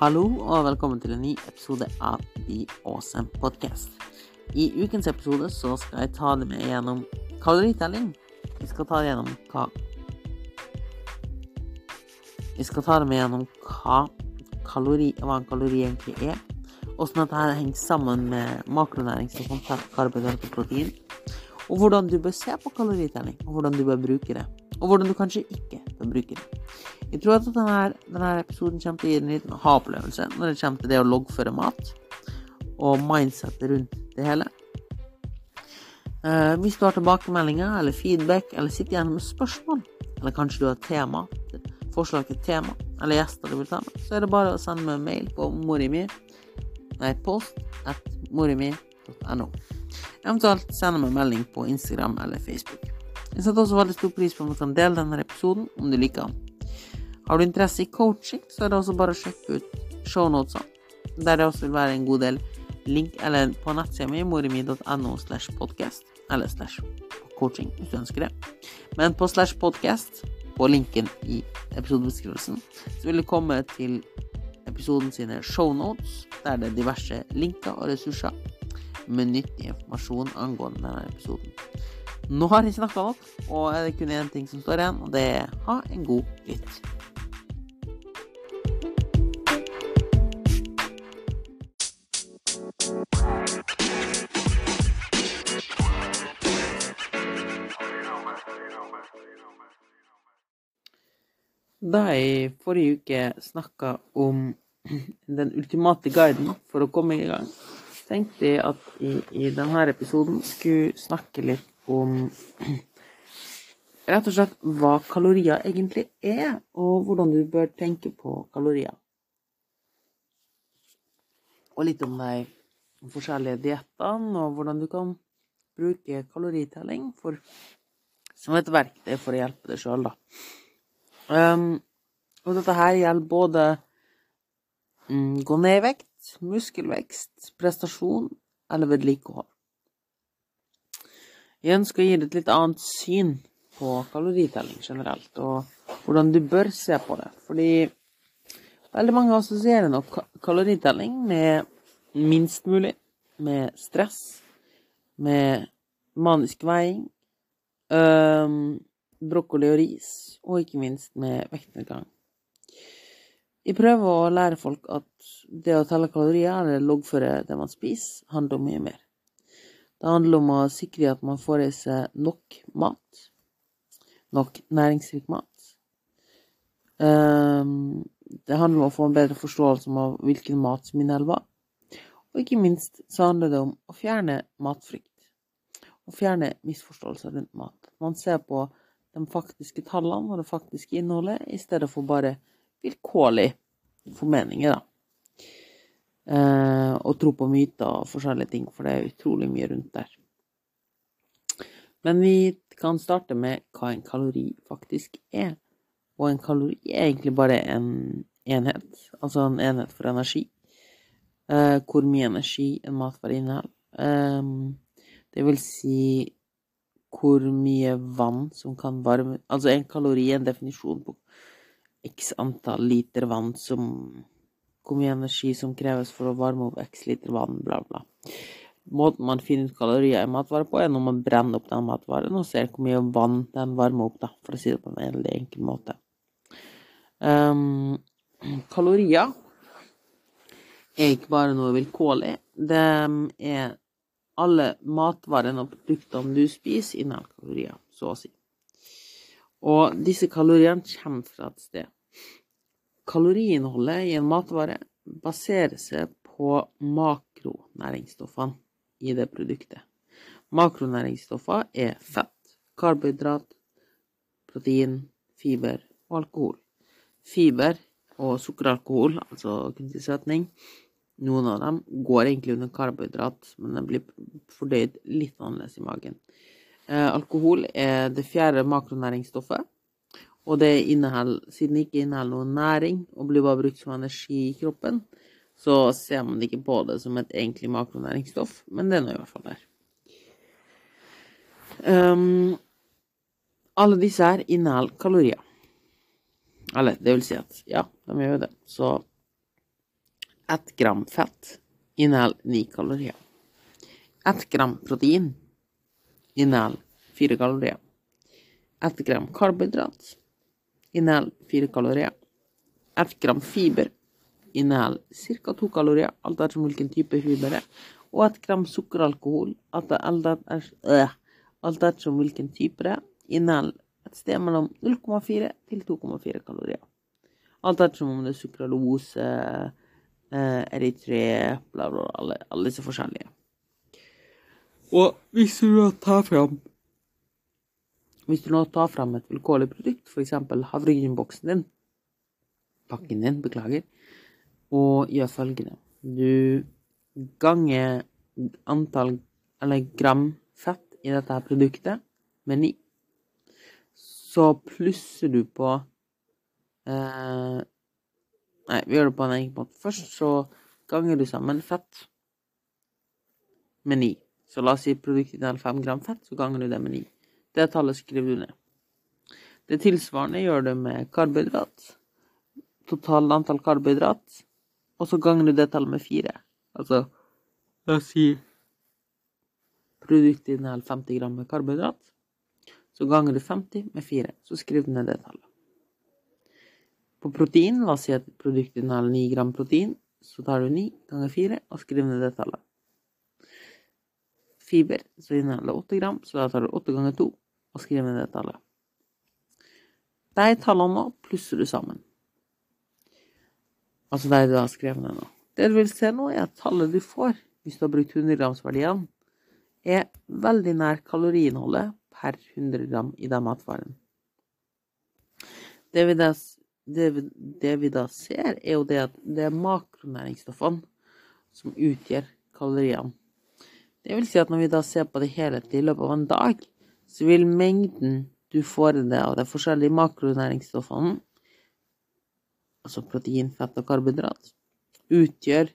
Hallo og velkommen til en ny episode av The Awesome Podcast. I ukens episode så skal jeg ta det med gjennom kaloritelling. Vi skal ta det gjennom hva Vi skal ta det med gjennom hva, kalori, hva en kalori egentlig er. Åssen dette her henger sammen med makronæringsstoffene, fett, karbohydrater og protein. Og hvordan du bør se på kaloritelling, og hvordan du bør bruke det. Og hvordan du kanskje ikke bør bruke det. Jeg tror at denne, denne episoden kommer til å gi en liten ha-opplevelse når det kommer til det å loggføre mat, og mindsettet rundt det hele. Uh, hvis du har tilbakemeldinger eller feedback, eller sitter igjen med spørsmål, eller kanskje du har tema, forslag til tema, eller gjester du vil ta med, så er det bare å sende meg en mail på morimi, nei, post at morimi.no. Eventuelt sende meg melding på Instagram eller Facebook. Jeg setter også veldig stor pris på om du kan dele denne episoden om du liker den. Har du interesse i coaching, så er det også bare å sjekke ut shownotesene, der det også vil være en god del link eller på nettsida mi morimi.no slash podcast, eller slash coaching, hvis du ønsker det. Men på slash podcast, på linken i episodebeskrivelsen, så vil du komme til episoden sine shownotes, der det er diverse linker og ressurser med nyttig informasjon angående denne episoden. Nå har jeg snakka nok, og er det kun én ting som står igjen, og det er ha en god lytt. Da jeg i forrige uke snakka om den ultimate guiden for å komme i gang, tenkte jeg at jeg i denne episoden skulle snakke litt om rett og slett hva kalorier egentlig er, og hvordan du bør tenke på kalorier. Og litt om de forskjellige diettene, og hvordan du kan bruke kaloritelling for, som et verktøy for å hjelpe deg sjøl, da. Um, og dette her gjelder både um, gå ned i vekt, muskelvekst, prestasjon eller vedlikehold. Jeg ønsker å gi deg et litt annet syn på kaloritelling generelt, og hvordan du bør se på det. Fordi veldig mange assosierer nok kaloritelling med minst mulig, med stress, med manisk veiing, um, brokkoli og ris, og ikke minst med vektnedgang. Jeg prøver å lære folk at det å telle kalorier eller loggføre det man spiser, handler om mye mer. Det handler om å sikre at man får i seg nok mat. Nok næringsrik mat. Um, det handler om å få en bedre forståelse av hvilken mat som inneholder. Og ikke minst så handler det om å fjerne matfrykt. Og fjerne misforståelser rundt mat. Man ser på de faktiske tallene og det faktiske innholdet, i stedet for bare vilkårlige formeninger, da. Eh, og tro på myter og forskjellige ting, for det er utrolig mye rundt der. Men vi kan starte med hva en kalori faktisk er. Og en kalori er egentlig bare en enhet, altså en enhet for energi. Eh, hvor mye energi en matvare inneholder. Eh, det vil si hvor mye vann som kan varme Altså en kalori er en definisjon på x antall liter vann som Hvor mye energi som kreves for å varme opp x liter vann, bla, bla. Måten man finner ut kalorier i matvare på, er når man brenner opp den matvaren og ser hvor mye vann den varmer opp, da, for å si det på en veldig enkel måte. Um, kalorier er ikke bare noe vilkårlig. Det er alle matvarene og produktene du spiser, inneholder kalorier, så å si. Og disse kaloriene kommer fra et sted. Kaloriinnholdet i en matvare baserer seg på makronæringsstoffene i det produktet. Makronæringsstoffer er fett, karbohydrat, protein, fiber og alkohol. Fiber og sukkeralkohol, altså kunstig søtning, noen av dem går egentlig under karbohydrat, men den blir fordøyd litt annerledes i magen. Eh, alkohol er det fjerde makronæringsstoffet, og det siden det ikke inneholder noe næring og blir bare brukt som energi i kroppen, så ser man ikke på det som et egentlig makronæringsstoff, men det er nå i hvert fall der. Um, alle disse her inneholder kalorier. Eller det vil si at ja, de gjør det. Så ett gram fett inneholder ni kalorier. Ett gram protein inneholder fire kalorier. Ett gram karbohydrat inneholder fire kalorier. Ett gram fiber inneholder ca. to kalorier, alt etter hvilken type fiber det er. Og ett gram sukkeralkohol, alt etter øh, hvilken type det er, inneholder et sted mellom 0,4 til 2,4 kalorier. Alt etter om det er sukralose, eh, eritre, bla, bla, alle, alle disse forskjellige. Og hvis du tar fram Hvis du nå tar fram et vilkårlig produkt, f.eks. havregrynboksen din, pakken din, beklager, og gjør følgende Du ganger antall, eller gram fett i dette her produktet med ni. Så plusser du på eh, Nei, vi gjør det på en enkel måte. Først så ganger du sammen fett med ni. Så la oss si produktet inneholder fem gram fett, så ganger du det med ni. Det tallet skriver du ned. Det tilsvarende gjør du med karbohydrat. Totalt antall karbohydrat. Og så ganger du det tallet med fire. Altså, la oss si produktet inneholder 50 gram med karbohydrat. Så ganger du 50 med fire. Så skriver du ned det tallet. På protein, la oss si at produktet inneholder 9 gram protein, så tar du 9 ganger 4 og skriver ned det tallet. Fiber, så inneholder 8 gram, så da tar du 8 ganger 2 og skriver ned det tallet. De tallene nå plusser du sammen. Altså de du har skrevet ned nå. Det du vil se nå, er at tallet du får hvis du har brukt 100 grams-verdiene, er veldig nær kaloriinnholdet per 100 gram i den matvaren. Det vi da det, det, vi da ser, er jo det at det er makronæringsstoffene som utgjør kaloriene. Det vil si at når vi da ser på det helhetlige i løpet av en dag, så vil mengden du får i det av de forskjellige makronæringsstoffene, altså protein, fett og karbohydrat, utgjør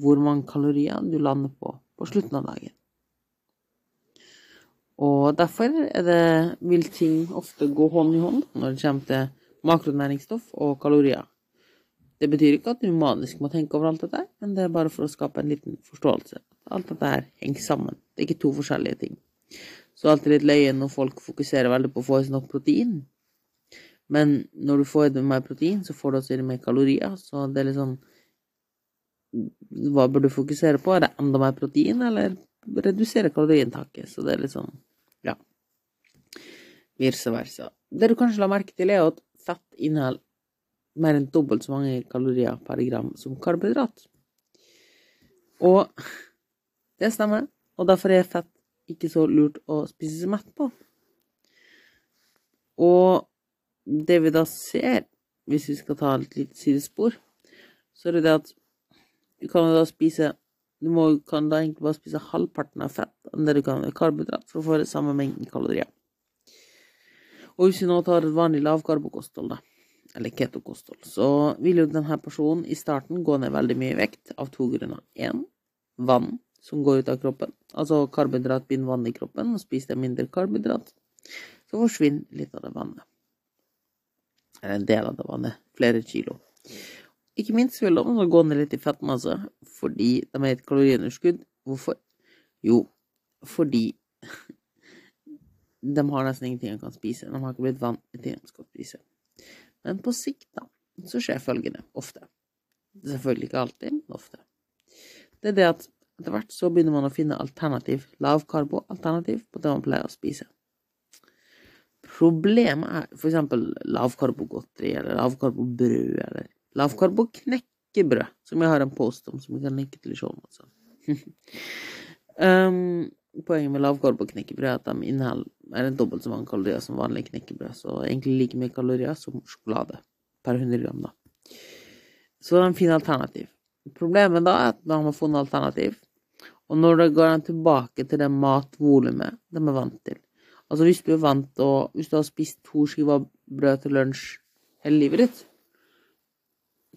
hvor mange kalorier du lander på på slutten av dagen. Og derfor det, vil ting ofte gå hånd i hånd når det kommer til makronæringsstoff og kalorier. Det betyr ikke at du manisk må tenke over alt dette, men det er bare for å skape en liten forståelse. Alt dette her henger sammen. Det er ikke to forskjellige ting. Så alltid litt løye når folk fokuserer veldig på å få i seg nok protein. Men når du får i deg mer protein, så får du også i deg mer kalorier. Så det er litt sånn Hva bør du fokusere på? Er det enda mer protein, eller redusere kaloriinntaket? Så det er litt sånn Ja. Vice versa. Det du kanskje la merke til, er at fett inneholder mer enn dobbelt så mange kalorier per gram som karbohydrat. Og det stemmer, og derfor er fett ikke så lurt å spise seg mett på. Og det vi da ser, hvis vi skal ta et lite sidespor, så er det det at du kan da spise Du må, kan da egentlig bare spise halvparten av fett enn det du kan ha karbohydrat for å få det samme mengden kalorier. Og hvis vi nå tar et vanlig lavkarbokosthold, da, eller ketokosthold, så vil jo denne personen i starten gå ned veldig mye i vekt av to grunner. Én, vann som går ut av kroppen. Altså karbohydrat binder vann i kroppen, og spiser jeg mindre karbohydrat, så forsvinner litt av det vannet. Eller en del av det vannet. Flere kilo. Ikke minst vil de gå ned litt i fettmasse fordi de er et kaloriunderskudd. Hvorfor? Jo, fordi de har nesten ingenting de kan spise. De har ikke blitt vant til at de skal spise. Men på sikt, da, så skjer følgende ofte. Selvfølgelig ikke alltid, men ofte. Det er det at etter hvert så begynner man å finne alternativ, lavkarbo-alternativ på det man pleier å spise. Problemet er for eksempel lavkarbogodteri eller lavkarbobrød eller lavkarboknekkebrød, som jeg har en post om som jeg kan linke til i showet. Altså. um, poenget med lavkarboknekkebrød er at de inneholder dobbelt så mange kalorier som vanlig knekkebrød. Så egentlig like mye kalorier som sjokolade per 100 gram, da. Så det er en fin alternativ. Problemet da er at man har funnet alternativ, og når det går tilbake til det matvolumet de er vant til Altså hvis du er vant til Hvis du har spist to skiver brød til lunsj hele livet ditt,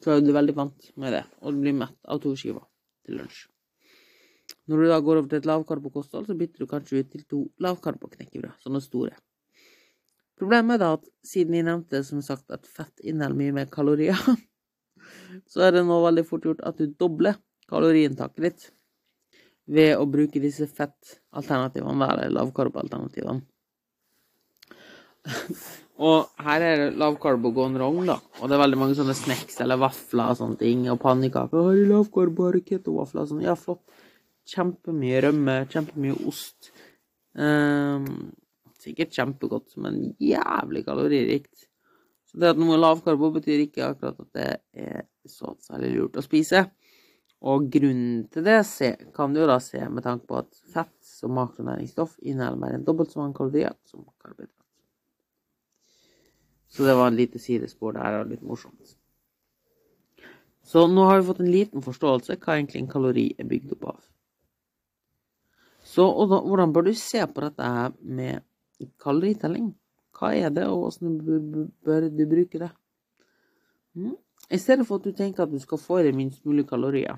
så er du veldig vant med det, og du blir mett av to skiver til lunsj. Når du da går over til et lavkarbokosthold, så bytter du kanskje ut til to lavkarboknekkebrød, sånne store. Problemet er da at siden jeg nevnte som sagt at fett inneholder mye mer kalorier, så er det nå veldig fort gjort at du dobler kaloriinntaket ditt ved å bruke disse fettalternativene, eller lavkarbalternativene. og her er det lavkarbo gone wrong, da. Og det er veldig mange sånne snacks eller vafler og sånne ting, og pannekaker. Har du lavkarbo, har du ketovafler sånn? Ja, flott. Kjempemye rømme, kjempemye ost. Um, sikkert kjempegodt, men jævlig kaloririkt. Så det at noe lavkarbo, betyr ikke akkurat at det er så særlig lurt å spise. Og grunnen til det kan du da se med tanke på at fett som makronæringsstoff inneholder mer enn dobbelt så mange kalorier som karbohydrat. Så det var en lite sidespor der, og litt morsomt. Så nå har vi fått en liten forståelse hva egentlig en kalori er bygd opp av. Så da, hvordan bør du se på dette her med kaloritelling? Hva er det, og hvordan bør du bruke det? Mm. I stedet for at du tenker at du skal få i deg minst mulig kalorier,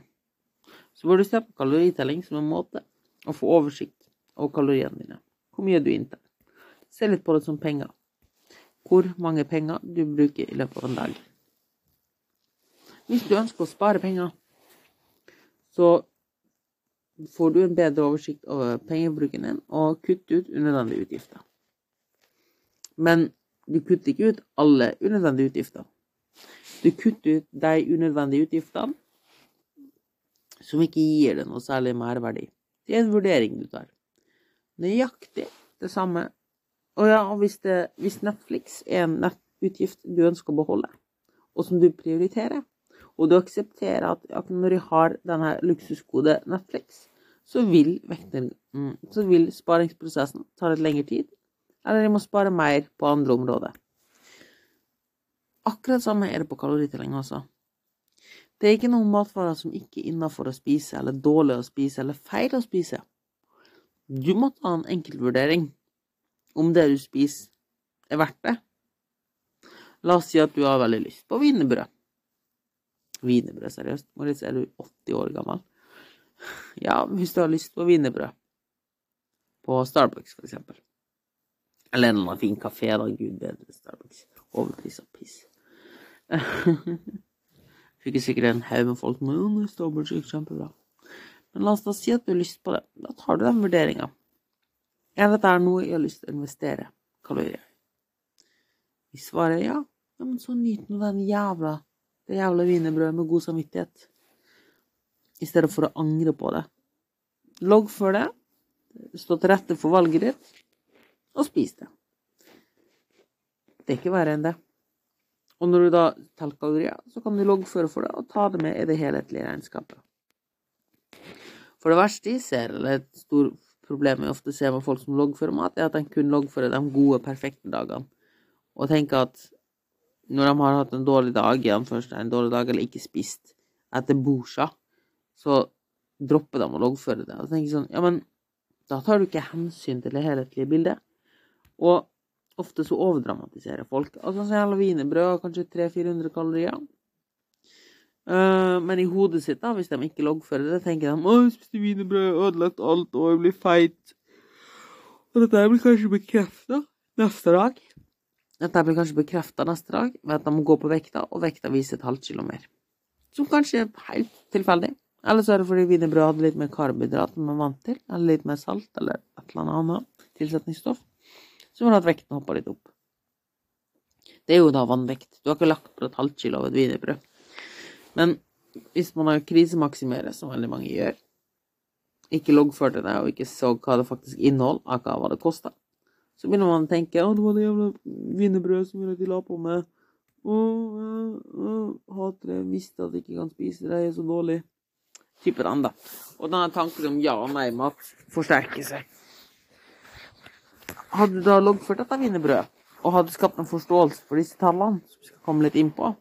så bør du se på kaloritelling som en måte å få oversikt over kaloriene dine. Hvor mye du inntar. Se litt på det som penger. Hvor mange penger du bruker i løpet av en dag. Hvis du ønsker å spare penger, så får du en bedre oversikt over pengebruken din og kutter ut unødvendige utgifter. Men du kutter ikke ut alle unødvendige utgifter. Du kutter ut de unødvendige utgiftene som ikke gir deg noe særlig merverdi. Det er en vurdering du tar. Nøyaktig det samme. Og ja, hvis, det, hvis Netflix er en nettutgift du ønsker å beholde, og som du prioriterer, og du aksepterer at når jeg har denne luksuskode Netflix, så vil, vekten, så vil sparingsprosessen ta litt lengre tid, eller jeg må spare mer på andre områder. Akkurat samme er det på kaloritelling også. Det er ikke noen matvarer som ikke er innafor å spise, eller dårlig å spise, eller feil å spise. Du må ta en enkeltvurdering om det du spiser, er verdt det. La oss si at du har veldig lyst på wienerbrød. Wienerbrød, seriøst? Moritz, er du 80 år gammel? Ja, hvis du har lyst på wienerbrød. På Starbucks, for eksempel. Eller en eller annen fin kafé, da. Gud bedre Starbucks. Overpris og piss. Fikk jeg sikkert en haug med folk med Starbucks gikk kjempebra. Men la oss da si at du har lyst på det. Da tar du den vurderinga. Er dette noe jeg har lyst til å investere kalorier? Hvis svaret er ja, ja, men så nyt nå den jævla det jævla wienerbrødet med god samvittighet. I stedet for å angre på det. Logg for det. Stå til rette for valget ditt og spis det. Det er ikke verre enn det. Og når du da teller kalorier, så kan du loggføre for det og ta det med i det helhetlige regnskapet. For det verste jeg ser, eller et stort problem jeg ofte ser med folk som loggfører mat, er at de kun loggfører de gode, perfekte dagene. Og tenker at når de har hatt en dårlig dag, først en dårlig dag, eller ikke spist etter borsa, så dropper de å loggføre det. Og tenker sånn, ja, men da tar du ikke hensyn til det helhetlige bildet. Og ofte så overdramatiserer folk. Altså så jævla wienerbrød har kanskje 300-400 kalorier. Uh, men i hodet sitt, da, hvis de ikke loggfører det, tenker de 'Å, jeg spiste wienerbrød, ødelagt alt, og jeg blir feit'. Og dette blir kanskje bekrefta neste dag. Dette blir kanskje bekrefta neste dag ved at de må gå på vekta, og vekta viser et halvt kilo mer. Som kanskje er helt tilfeldig. Eller så er det fordi wienerbrød hadde litt mer karbohydrat enn man er vant til, eller litt mer salt, eller et eller annet tilsetningsstoff som gjør at vekten hopper litt opp. Det er jo da vannvekt. Du har ikke lagt på et halvt kilo av et wienerbrød. Men hvis man har krisemaksimerer, som veldig mange gjør, ikke loggførte det og ikke så hva det faktisk inneholdt, akkurat hva det kosta, så begynner man å tenke å, det var det jævla wienerbrødet som gjorde at de la på med å, øh, hater det, visste at jeg ikke kan spise det, jeg er så dårlig. Type den, da. Og denne tanken om ja og nei-mat forsterker seg. Hadde da loggført dette wienerbrødet, og hadde skapt en forståelse for disse tallene, som vi skal komme litt inn på,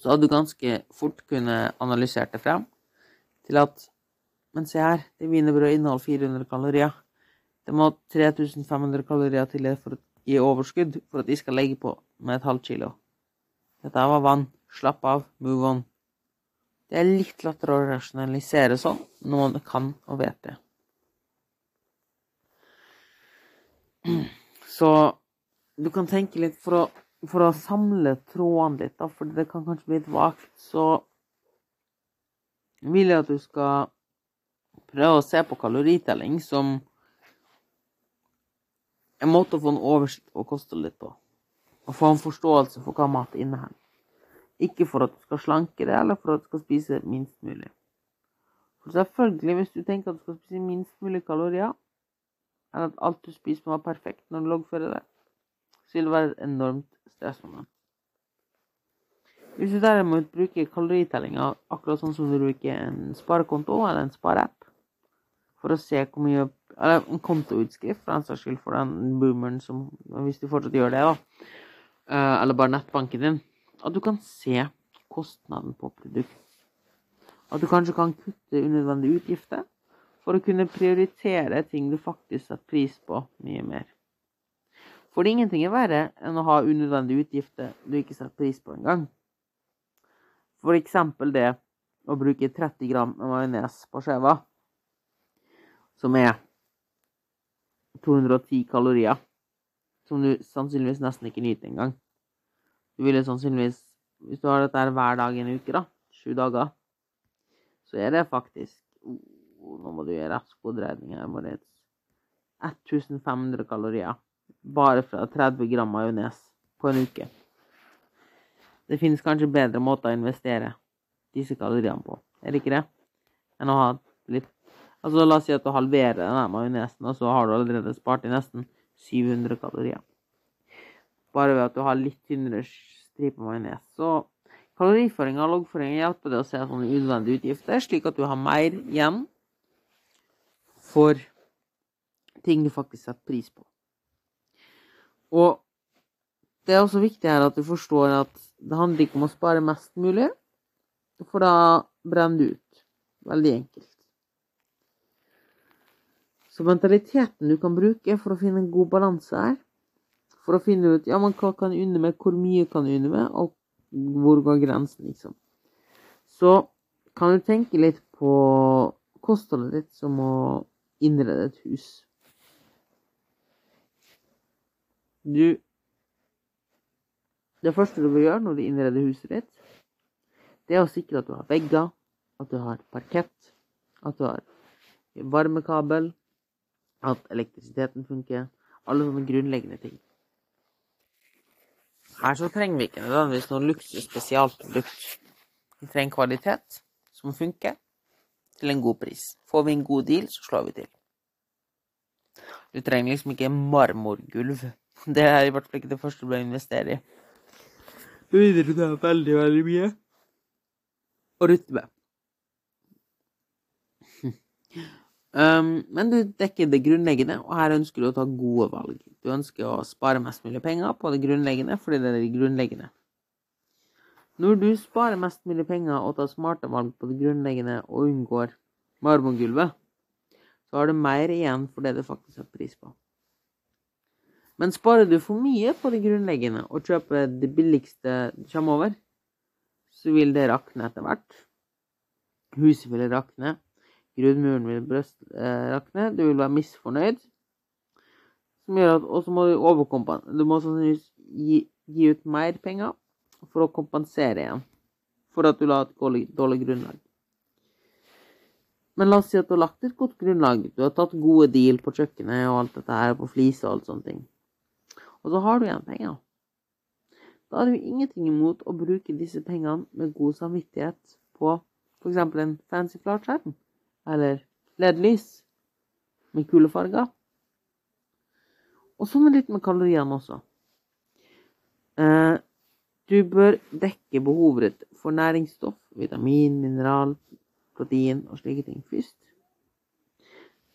så hadde du ganske fort kunne analysert det frem til at Men se her, det wienerbrødet inneholder 400 kalorier. Det må 3500 kalorier til for å gi overskudd for at de skal legge på med et halvt kilo. Dette var vann. Slapp av. Move on. Det er litt lettere å rasjonalisere sånn når man kan og vet det. Så du kan tenke litt for å for å samle trådene litt, da, for det kan kanskje bli litt vagt, så vil jeg at du skal prøve å se på kaloritelling som en måte å få en oversikt over kostholdet ditt på. Og få en forståelse for hva mat inneholder. Ikke for at du skal slanke det, eller for at du skal spise minst mulig. For selvfølgelig, hvis du tenker at du skal spise minst mulig kalorier, eller at alt du spiser må være perfekt når du loggfører det, så vil det være et enormt stressmoment. Hvis du derimot bruker kaloritellinga akkurat sånn som du bruker en sparekonto eller en spareapp, for å se hvor mye Eller en kontoutskrift, for den saks skyld, for den boomeren som Hvis du fortsatt gjør det, da. Eh, eller bare nettbanken din. At du kan se kostnaden på produkt. At du kanskje kan kutte unødvendige utgifter for å kunne prioritere ting du faktisk setter pris på mye mer. For ingenting er verre enn å ha unødvendige utgifter du ikke setter pris på engang. For eksempel det å bruke 30 gram majones på skiva, som er 210 kalorier, som du sannsynligvis nesten ikke nyter engang. Du ville sannsynligvis, hvis du har dette hver dag i en uke, da, sju dager, så er det faktisk Nå må du gjøre hoderegning her, Moritz. 1500 kalorier bare fra 30 gram majones på en uke. Det finnes kanskje bedre måter å investere disse kaloriene på, er det ikke det? Enn å ha litt Altså, la oss si at du halverer denne majonesen, og så har du allerede spart i nesten 700 kalorier. Bare ved at du har litt tynnere stripe majones. Så kaloriføringa og loggføringa hjelper deg å se sånne unødvendige utgifter, slik at du har mer igjen for ting du faktisk setter pris på. Og det er også viktig her at du forstår at det handler ikke om å spare mest mulig, for da brenner du ut. Veldig enkelt. Så mentaliteten du kan bruke for å finne en god balanse her, for å finne ut ja, men hva kan unne med, hvor mye kan unne med, og hvor går grensen, liksom. Så kan du tenke litt på kostholdet ditt som å innrede et hus. Du Det første du bør gjøre når du innreder huset ditt, det er å sikre at du har vegger, at du har parkett, at du har varmekabel, at elektrisiteten funker. Alle sånne grunnleggende ting. Her så trenger vi ikke nødvendigvis noe luksus spesialprodukt. Vi trenger kvalitet som funker, til en god pris. Får vi en god deal, så slår vi til. Du trenger liksom ikke marmorgulv det er i hvert fall ikke det første du bør investere i. Med mindre du har veldig, veldig mye å rutte med. Um, men du dekker det grunnleggende, og her ønsker du å ta gode valg. Du ønsker å spare mest mulig penger på det grunnleggende fordi det er det grunnleggende. Når du sparer mest mulig penger og tar smarte valg på det grunnleggende og unngår marmorgulvet, så har du mer igjen for det du faktisk setter pris på. Men sparer du for mye på det grunnleggende og kjøper det billigste du kommer over, så vil det rakne etter hvert. Huset vil rakne. Grunnmuren vil brøst, eh, rakne. Du vil være misfornøyd. Som gjør at Og så må du overkompensere. Du må sannsynligvis gi, gi, ut mer penger for å kompensere igjen. For at du la et dårlig grunnlag. Men la oss si at du har lagt et godt grunnlag. Du har tatt gode deal på kjøkkenet og alt dette her, på flis og alt sånne ting og så har du igjen penger. Da har du ingenting imot å bruke disse pengene med god samvittighet på f.eks. en fancy flatskjerm eller LED-lys med kule farger. Og sånn er det litt med kaloriene også. Eh, du bør dekke behovet for næringsstoff, vitamin, mineral, protein og slike ting først.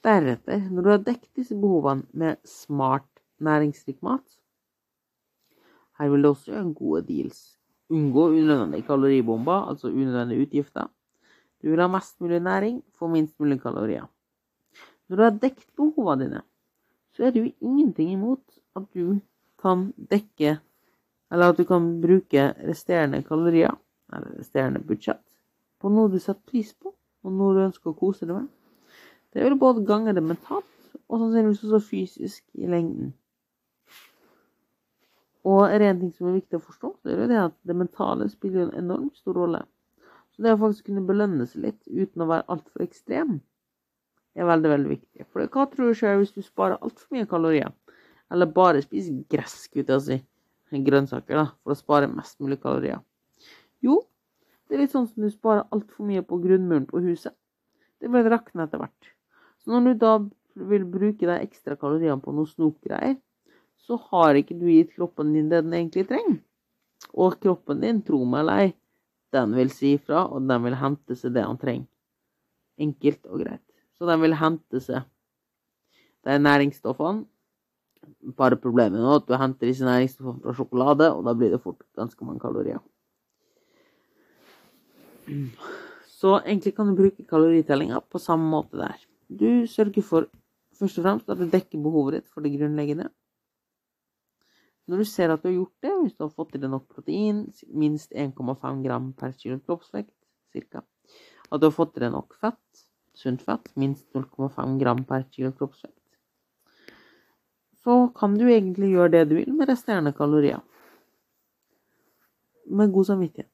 Deretter, når du har dekket disse behovene med smart næringsrik mat. Her vil du også gjøre gode deals. Unngå unødvendige kaloribomber, altså unødvendige utgifter. Du vil ha mest mulig næring, få minst mulig kalorier. Når du har dekket behovene dine, så er det jo ingenting imot at du kan dekke Eller at du kan bruke resterende kalorier, eller resterende budsjett, på noe du setter pris på, og noe du ønsker å kose deg med. Det vil både gange det mentalt og sannsynligvis også fysisk i lengden. Og er det en ting som er viktig å forstå, så er det det at det mentale spiller en enormt stor rolle. Så det å faktisk kunne belønne seg litt uten å være altfor ekstrem, er veldig, veldig viktig. For hva tror du skjer hvis du sparer altfor mye kalorier? Eller bare spiser gress, skulle jeg si, grønnsaker, da, for å spare mest mulig kalorier? Jo, det er litt sånn som du sparer altfor mye på grunnmuren på huset. Det vil rakne etter hvert. Så når du da vil bruke de ekstra kaloriene på noe snopgreier, så har ikke du gitt kroppen din det den egentlig trenger. Og kroppen din, tro meg eller ei, den vil si ifra, og den vil hente seg det han trenger. Enkelt og greit. Så den vil hente seg de næringsstoffene. Bare problemet nå at du henter disse næringsstoffene fra sjokolade, og da blir det fort ganske mange kalorier. Så egentlig kan du bruke kaloritellinga på samme måte der. Du sørger for først og fremst at du dekker behovet ditt for det grunnleggende. Når du ser at du har gjort det, hvis du har fått i deg nok protein, minst 1,5 gram per kilo kroppsvekt, cirka, at du har fått i deg nok fett, sunt fett, minst 0,5 gram per kilo kroppsvekt, så kan du egentlig gjøre det du vil med resterende kalorier. Med god samvittighet.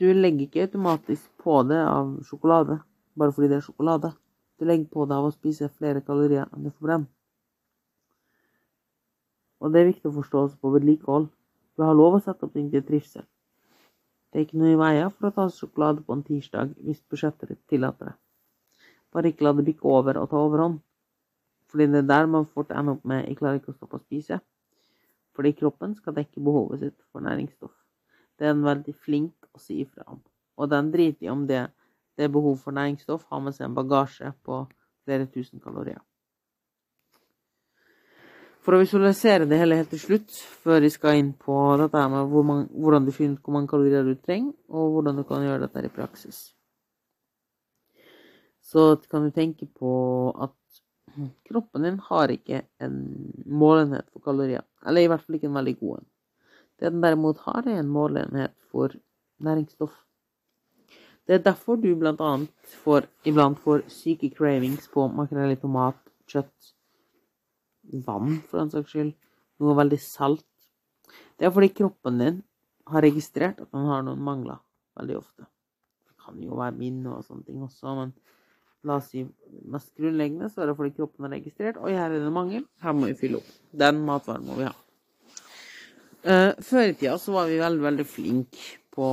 Du legger ikke automatisk på det av sjokolade bare fordi det er sjokolade. Du legger på det av å spise flere kalorier enn du får brenn. Og det er viktig å forstå også på vedlikehold. Du har lov å sette opp ting til trivsel. Det er ikke noe i veien for å ta sjokolade på en tirsdag hvis budsjettet ditt tillater det. Bare ikke la det bikke over og ta overhånd. Fordi det er der man fort ender opp med 'jeg klarer ikke å stoppe å spise'. Fordi kroppen skal dekke behovet sitt for næringsstoff. Det er en veldig flink å si ifra om. Og den driter i om det, det er behov for næringsstoff, har med seg en bagasje på flere tusen kalorier. For å visualisere det hele helt til slutt, før vi skal inn på dette med hvor man, hvordan du finner ut hvor mange kalorier du trenger, og hvordan du kan gjøre dette i praksis, så kan du tenke på at kroppen din har ikke en målenhet for kalorier. Eller i hvert fall ikke en veldig god en. Det den derimot har, er en målenhet for næringsstoff. Det er derfor du blant annet får, iblant får syke cravings på makrell i tomat, kjøtt, vann, for den saks skyld, noe veldig salt. Det er fordi kroppen din har registrert at den har noen mangler veldig ofte. Det kan jo være minne og sånne ting også, men la oss si mest grunnleggende så er det fordi kroppen er registrert Oi, her er det mangel, her må vi fylle opp. Den matvaren må vi ha. Uh, før i tida så var vi veldig, veldig flinke på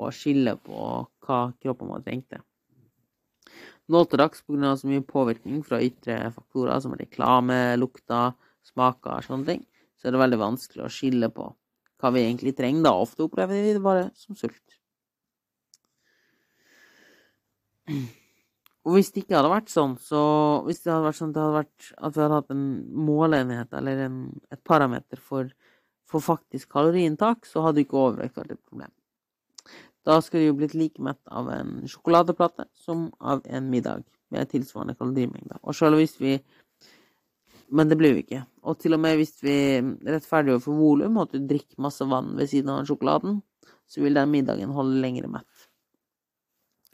å skille på hva kroppen vår trengte. Nå til dags, pga. så mye påvirkning fra ytre faktorer som reklame, lukter, smaker og sånne ting, så er det veldig vanskelig å skille på hva vi egentlig trenger. Da ofte opplever vi det bare som sult. Og hvis det ikke hadde vært sånn, så Hvis det hadde vært sånn at, vært, at vi hadde hatt en måleenhet eller en, et parameter for, for faktisk kaloriinntak, så hadde ikke overvekt vært et problem. Da skulle de jo blitt like mett av en sjokoladeplate som av en middag med tilsvarende kalorimengde. Og selv hvis vi Men det blir vi ikke. Og til og med hvis vi rettferdiggjør for volum, at du drikker masse vann ved siden av sjokoladen, så vil den middagen holde lengre mett.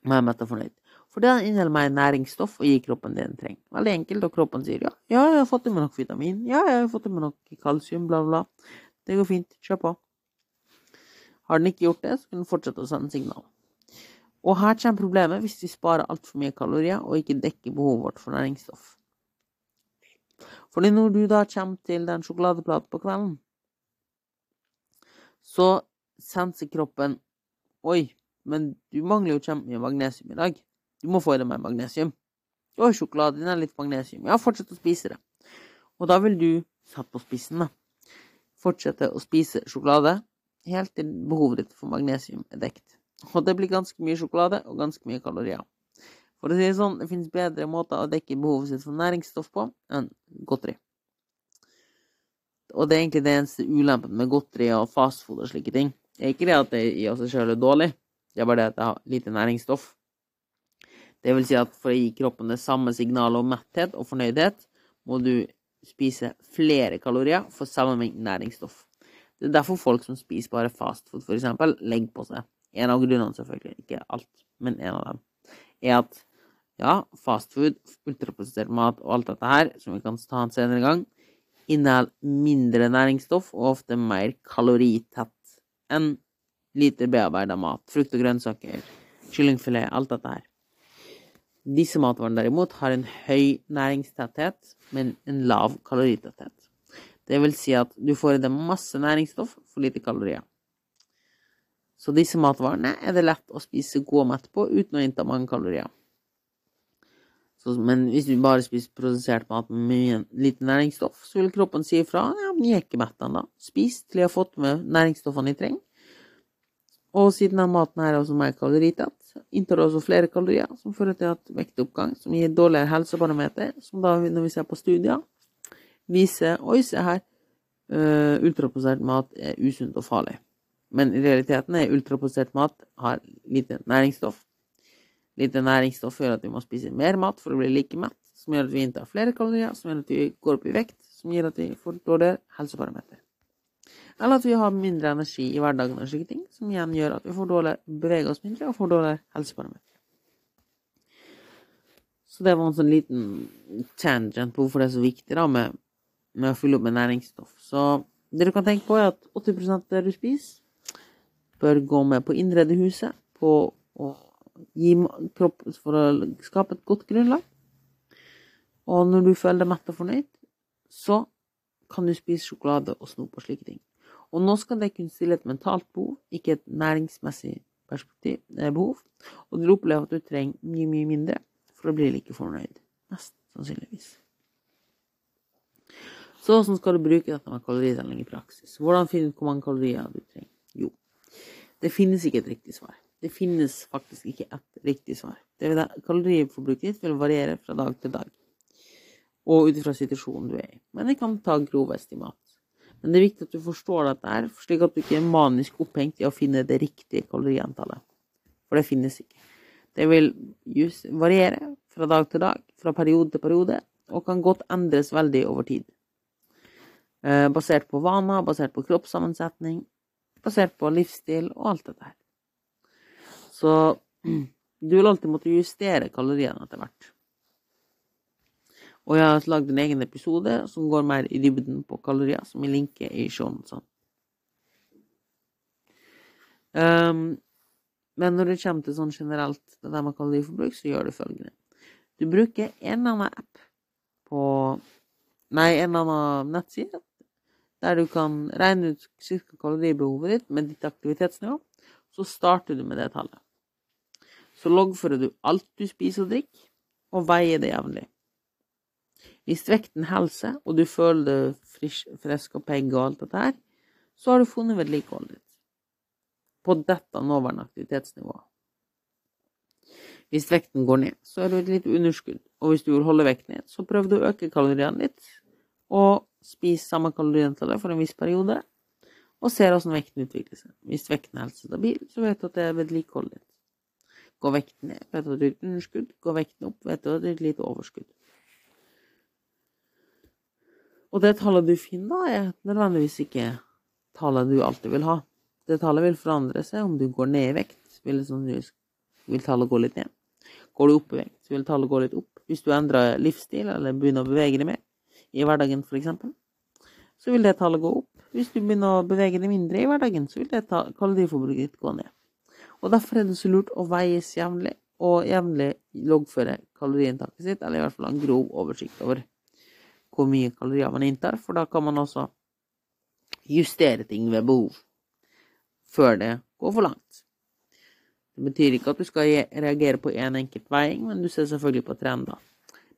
Mer mett og fornøyd. For den inneholder mer næringsstoff og gir kroppen det den trenger. Veldig enkelt, og kroppen sier ja, ja, jeg har fått i meg nok vitamin, ja, jeg har fått i meg nok kalsium, bla, bla. Det går fint, kjør på. Har den ikke gjort det, så kan den fortsette å sende signal. Og her kommer problemet hvis vi sparer altfor mye kalorier og ikke dekker behovet vårt for næringsstoff. Fordi når du da kommer til den sjokoladeplaten på kvelden, så senser kroppen Oi, men du mangler jo kjempemye magnesium i dag. Du må få i deg mer magnesium. Oi, sjokoladen er litt magnesium. Ja, fortsett å spise det. Og da vil du, satt på spissen, da, fortsette å spise sjokolade helt til behovet ditt for magnesium er dekt. Og det blir ganske mye sjokolade og ganske mye kalorier. For å si det sånn, det finnes bedre måter å dekke behovet sitt for næringsstoff på enn godteri. Og det er egentlig det eneste ulempen med godteri og fastfood og slike ting. Det er ikke det at det i seg selv er dårlig, det er bare det at det har lite næringsstoff. Det vil si at for å gi kroppen det samme signalet om metthet og fornøydhet, må du spise flere kalorier for samme mengde næringsstoff. Det er derfor folk som spiser bare fastfood, eksempel, legger på seg. En av grunnene, selvfølgelig, ikke alt, men en av dem, er at ja, fastfood, ultraprosessert mat og alt dette her, som vi kan ta en senere gang, inneholder mindre næringsstoff og ofte mer kaloritett enn lite bearbeida mat, frukt og grønnsaker, kyllingfilet, alt dette her. Disse matvarene derimot har en høy næringstetthet, men en lav kaloritetthet. Det vil si at du får i deg masse næringsstoff for lite kalorier. Så disse matvarene er det lett å spise god og mett på uten å innta mange kalorier. Så, men hvis du bare spiser produsert mat med lite næringsstoff, så vil kroppen si ifra ja, men jeg er ikke mett ennå. Spis til jeg har fått med næringsstoffene jeg trenger. Og siden den maten her er også mer kaloritett, inntar flere kalorier, som fører til at vektoppgang, som gir dårligere helsebarometer, som da, når vi ser på studier, viser Oi, se her, uh, ultraprosessert mat er usunt og farlig. Men i realiteten er ultraprosessert mat har lite næringsstoff. Lite næringsstoff gjør at vi må spise mer mat for å bli like mett, som gjør at vi inntar flere kalorier, som gjør at vi går opp i vekt, som gjør at vi får dårligere helseparameter. Eller at vi har mindre energi i hverdagen og slike ting, som igjen gjør at vi får dårligere, beveger oss mindre og får dårligere helseparameter. Så det var en sånn liten tangent på hvorfor det er så viktig da med, med å fylle opp med næringsstoff. Så det du kan tenke på, er at 80 av det du spiser, bør gå med på innredehuset på å gi kropp for å skape et godt grunnlag. Og når du føler deg mett og fornøyd, så kan du spise sjokolade og snop og slike ting. Og nå skal det kunne stille et mentalt behov, ikke et næringsmessig perspektiv, eh, behov. Og du opplever at du trenger mye, mye mindre for å bli like fornøyd. Mest sannsynligvis. Så hvordan skal du bruke dette med kaloritelling i praksis? Hvordan finne ut hvor mange kalorier du trenger? Jo, det finnes ikke et riktig svar. Det finnes faktisk ikke et riktig svar. Vil kaloriforbruket ditt vil variere fra dag til dag, og ut ifra situasjonen du er i. Men det kan ta grove estimat. Men det er viktig at du forstår dette her, slik at du ikke er manisk opphengt i å finne det riktige kaloriantallet. For det finnes ikke. Det vil variere fra dag til dag, fra periode til periode, og kan godt endres veldig over tid. Eh, basert på vaner, basert på kroppssammensetning, basert på livsstil og alt dette her. Så du vil alltid måtte justere kaloriene etter hvert. Og jeg har lagd en egen episode som går mer i dybden på kalorier, som jeg linker i showen. Sånn. Um, men når det kommer til sånn generelt det der med kaloriforbruk, så gjør du følgende. Du bruker en annen app på Nei, en annen nettside der du kan regne ut ca. kaloribehovet ditt med ditt aktivitetsnivå. Så starter du med det tallet. Så loggfører du alt du spiser og drikker, og veier det jevnlig. Hvis vekten seg, og du føler deg frisk, frisk og pegg og alt dette her, så har du funnet vedlikeholdet ditt på dette nåværende aktivitetsnivået. Hvis vekten går ned, så er du et lite underskudd, og hvis du vil holde vekten ned, så prøv å øke kaloriene litt, og Spis samme kaloriantallet for en viss periode, og ser hvordan vekten utvikler seg. Hvis vekten er stabil, så vet du at det er vedlikeholdet ditt. Går vekten ned, vet du at det er et underskudd. Går vekten opp, vet du at det er et lite overskudd. Og det tallet du finner da, er nødvendigvis ikke tallet du alltid vil ha. Det tallet vil forandre seg om du går ned i vekt, vil, vil tallet gå litt ned. Går du opp i vekt, vil tallet gå litt opp. Hvis du endrer livsstil eller begynner å bevege deg mer, i hverdagen, f.eks., så vil det tallet gå opp. Hvis du begynner å bevege deg mindre i hverdagen, så vil det kaloriforbruket ditt gå ned. Og Derfor er det så lurt å veies jevnlig, og jevnlig loggføre kaloriinntaket sitt, eller i hvert fall ha en grov oversikt over hvor mye kalorier man inntar, for da kan man også justere ting ved behov før det går for langt. Det betyr ikke at du skal reagere på én en enkelt veiing, men du ser selvfølgelig på trender.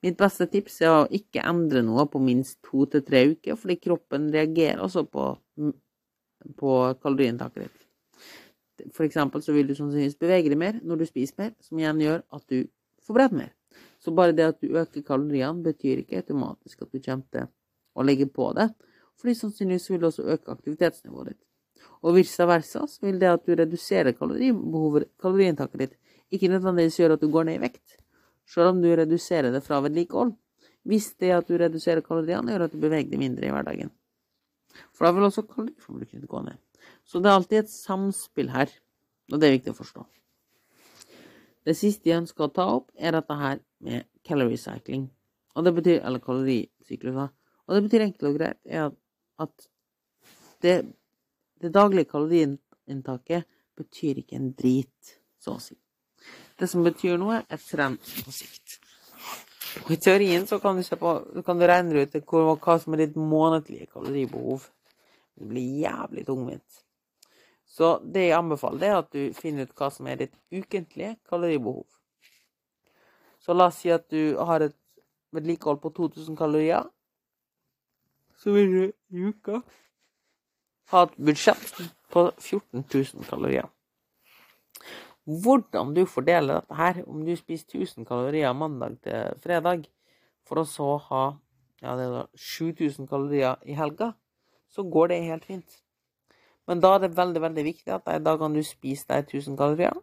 Mitt beste tips er å ikke endre noe på minst to til tre uker, fordi kroppen reagerer også på, på kaloriinntaket ditt. For eksempel så vil du sannsynligvis bevege deg mer når du spiser mer, som igjen gjør at du får brent mer. Så bare det at du øker kaloriene, betyr ikke automatisk at du kommer til å legge på det, fordi sannsynligvis vil det også øke aktivitetsnivået ditt. Og vice versa så vil det at du reduserer kaloriinntaket ditt, ikke nødvendigvis gjøre at du går ned i vekt selv om du reduserer det fra vedlikehold. Hvis det at du reduserer kaloriene, gjør at du beveger deg mindre i hverdagen. For da vil også kaloriforbruket gå ned. Så det er alltid et samspill her, og det er viktig å forstå. Det siste jeg ønsker å ta opp, er at dette med calorie cycling. Og det betyr, eller kalorisyklusa. Og det betyr enkelt og greit at, at det, det daglige kaloriinntaket betyr ikke en drit, så å si. Det som betyr noe, er trend på sikt. Og I teorien så kan du, på, kan du regne ut hvor, hva som er ditt månedlige kaloribehov. Det blir jævlig tungvint. Så det jeg anbefaler, er at du finner ut hva som er ditt ukentlige kaloribehov. Så la oss si at du har et vedlikehold på 2000 kalorier. Så vil du i uka ha et budsjett på 14 000 kalorier. Hvordan du fordeler dette her, om du spiser 1000 kalorier mandag til fredag, for å så ha ja, det er da 7000 kalorier i helga, så går det helt fint. Men da er det veldig veldig viktig at de dagene du spiser de 1000 kalorier,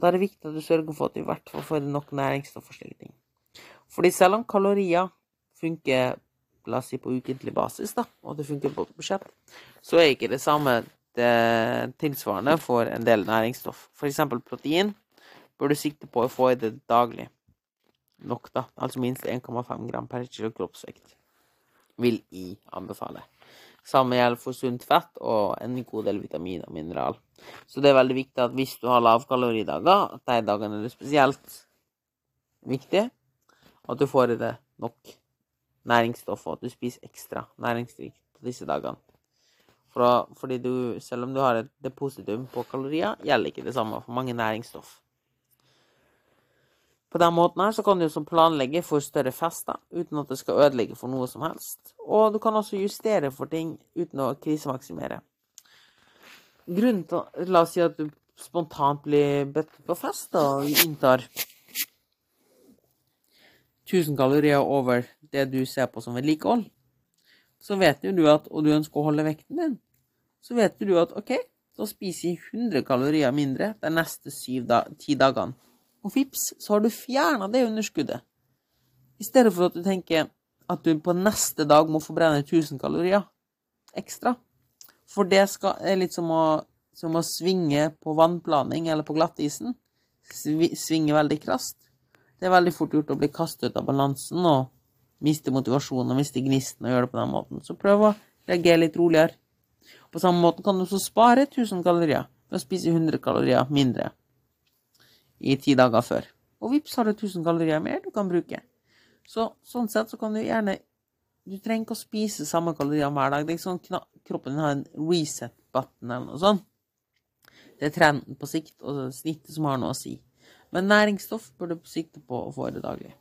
da er det viktig at du sørger for at du i hvert fall får nok næringsstoff og slike ting. Fordi selv om kalorier funker la oss si på ukentlig basis, da, og det funker på budsjett, så er ikke det samme det tilsvarende for en del næringsstoff. F.eks. protein bør du sikte på å få i det daglig nok, da. Altså minst 1,5 gram per kilo kroppsvekt. Vil jeg anbefale. Samme gjelder for sunt fett og en god del vitamin og mineral. Så det er veldig viktig at hvis du har lavkaloridager, at de dagene er det spesielt viktig at du får i det nok næringsstoff, og at du spiser ekstra næringsrikt på disse dagene. For, fordi du, selv om du har et depositum på kalorier, gjelder ikke det samme for mange næringsstoff. På den måten her så kan du som planlegge for større fester uten at det skal ødelegge for noe som helst. Og du kan også justere for ting uten å krisemaksimere. Grunnen til La oss si at du spontant blir bedt på fest og inntar 1000 kalorier over det du ser på som vedlikehold. Så vet jo du at, og du ønsker å holde vekten din, så vet du at OK, da spiser jeg 100 kalorier mindre de neste da, ti dagene. Og vips, så har du fjerna det underskuddet. I stedet for at du tenker at du på neste dag må forbrenne 1000 kalorier ekstra. For det skal, er litt som å, som å svinge på vannplaning eller på glattisen. Svinge veldig krast. Det er veldig fort gjort å bli kastet ut av balansen og miste motivasjonen og miste gnisten og gjøre det på den måten. Så prøv å reagere litt roligere. På samme måte kan du også spare 1000 kalorier ved å spise 100 kalorier mindre i ti dager før. Og vips har du 1000 kalorier mer du kan bruke. Så sånn sett så kan du gjerne Du trenger ikke å spise samme kalorier hver dag. Det er ikke sånn kroppen din har en reset-button eller noe sånt. Det er trenden på sikt og snittet som har noe å si. Men næringsstoff bør du sikte på å få i det daglige.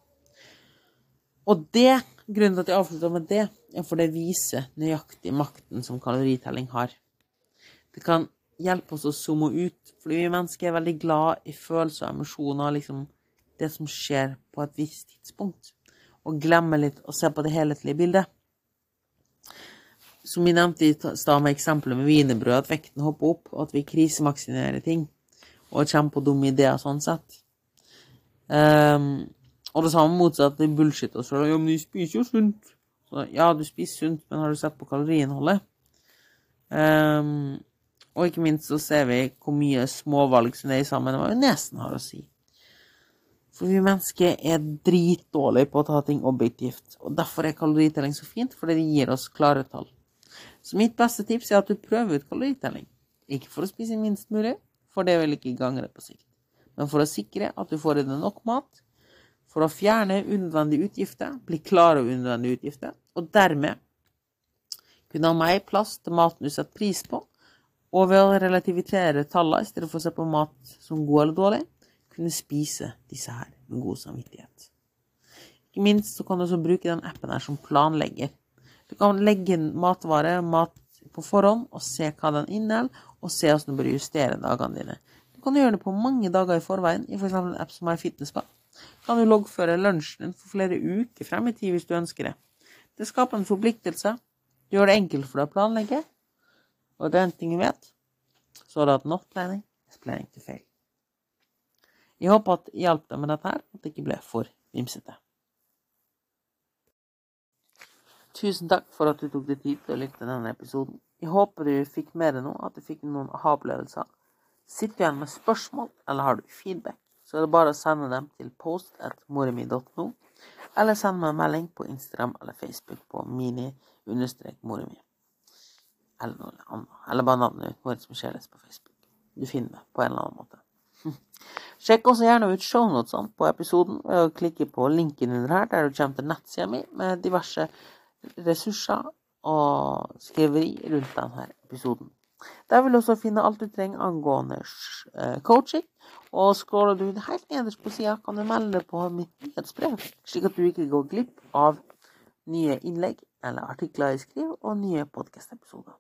Og det, grunnen til at jeg avslutter med det, er for det viser nøyaktig makten som kaloritelling har. Det kan hjelpe oss å zoome ut, fordi vi mennesker er veldig glad i følelser og emosjoner, liksom det som skjer på et visst tidspunkt, og glemmer litt å se på det helhetlige bildet. Som vi nevnte i stad med eksempelet med wienerbrød, at vekten hopper opp, og at vi krisemaksimerer ting og kommer på dumme ideer sånn sett. Um, og det samme motsatt er bullshit. Og så, ja, men de spiser jo sunt. Så, ja, du spiser sunt, men har du sett på kaloriinnholdet? Um, og ikke minst så ser vi hvor mye småvalg som er sammen med nesen har å si. For vi mennesker er dritdårlige på å ta ting objektivt. Og derfor er kaloritelling så fint, fordi det gir oss klare tall. Så mitt beste tips er at du prøver ut kaloritelling. Ikke for å spise minst mulig, for det vil ikke gagne deg på sikt. Men for å sikre at du får i deg nok mat for å fjerne unødvendige utgifter, bli klar over unødvendige utgifter, og dermed kunne ha mer plass til maten du setter pris på, og ved å relativitere tallene i stedet for å se på mat som god eller dårlig, kunne spise disse her med god samvittighet. Ikke minst så kan du også bruke den appen her som planlegger. Du kan legge inn matvarer, mat på forhånd, og se hva den inneholder, og se hvordan du bør justere dagene dine. Du kan gjøre det på mange dager i forveien, i f.eks. en app som MyFitnessPal kan du loggføre lunsjen din for flere uker frem i tid hvis du ønsker det. Det skaper en forpliktelse. Det gjør det enkelt for deg å planlegge. Og det er en ting jeg vet, så er det at not planning is planning to fail. Jeg håper at jeg hjalp deg med dette her, at det ikke ble for vimsete. Tusen takk for at du tok deg tid til å lytte til denne episoden. Jeg håper du fikk med deg noe, at du fikk noen aha-opplevelser. Sitt igjen med spørsmål, eller har du feedback? så er det bare å sende dem til post.moremi.no, Eller send meg en melding på Instagram eller Facebook på mini-mora mi. Eller noe annet. Eller bare navnet ditt, Moritz Micheles, på Facebook. Du finner meg på en eller annen måte. Sjekk også gjerne ut shownotene på episoden ved å klikke på linken under her, der du kommer til nettsida mi med diverse ressurser og skriveri rundt denne episoden. Der vil du også finne alt du trenger angående eh, coaching. Og scroller du helt nederst på sida, kan du melde deg på mitt nyhetsbrev, slik at du ikke går glipp av nye innlegg eller artikler jeg skriver, og nye podkast-episoder.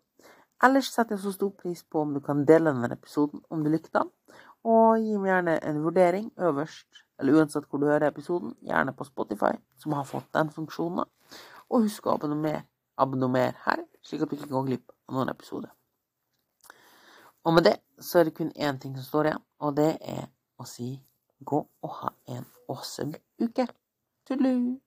Ellers setter jeg så stor pris på om du kan dele denne episoden om du likte den, og gi meg gjerne en vurdering øverst, eller uansett hvor du hører episoden, gjerne på Spotify, som har fått den funksjonen. Og husk å abonnere, abonnere her, slik at du ikke går glipp av noen episoder. Og med det så er det kun én ting som står igjen, og det er å si gå og ha en awesome uke. Tudelu!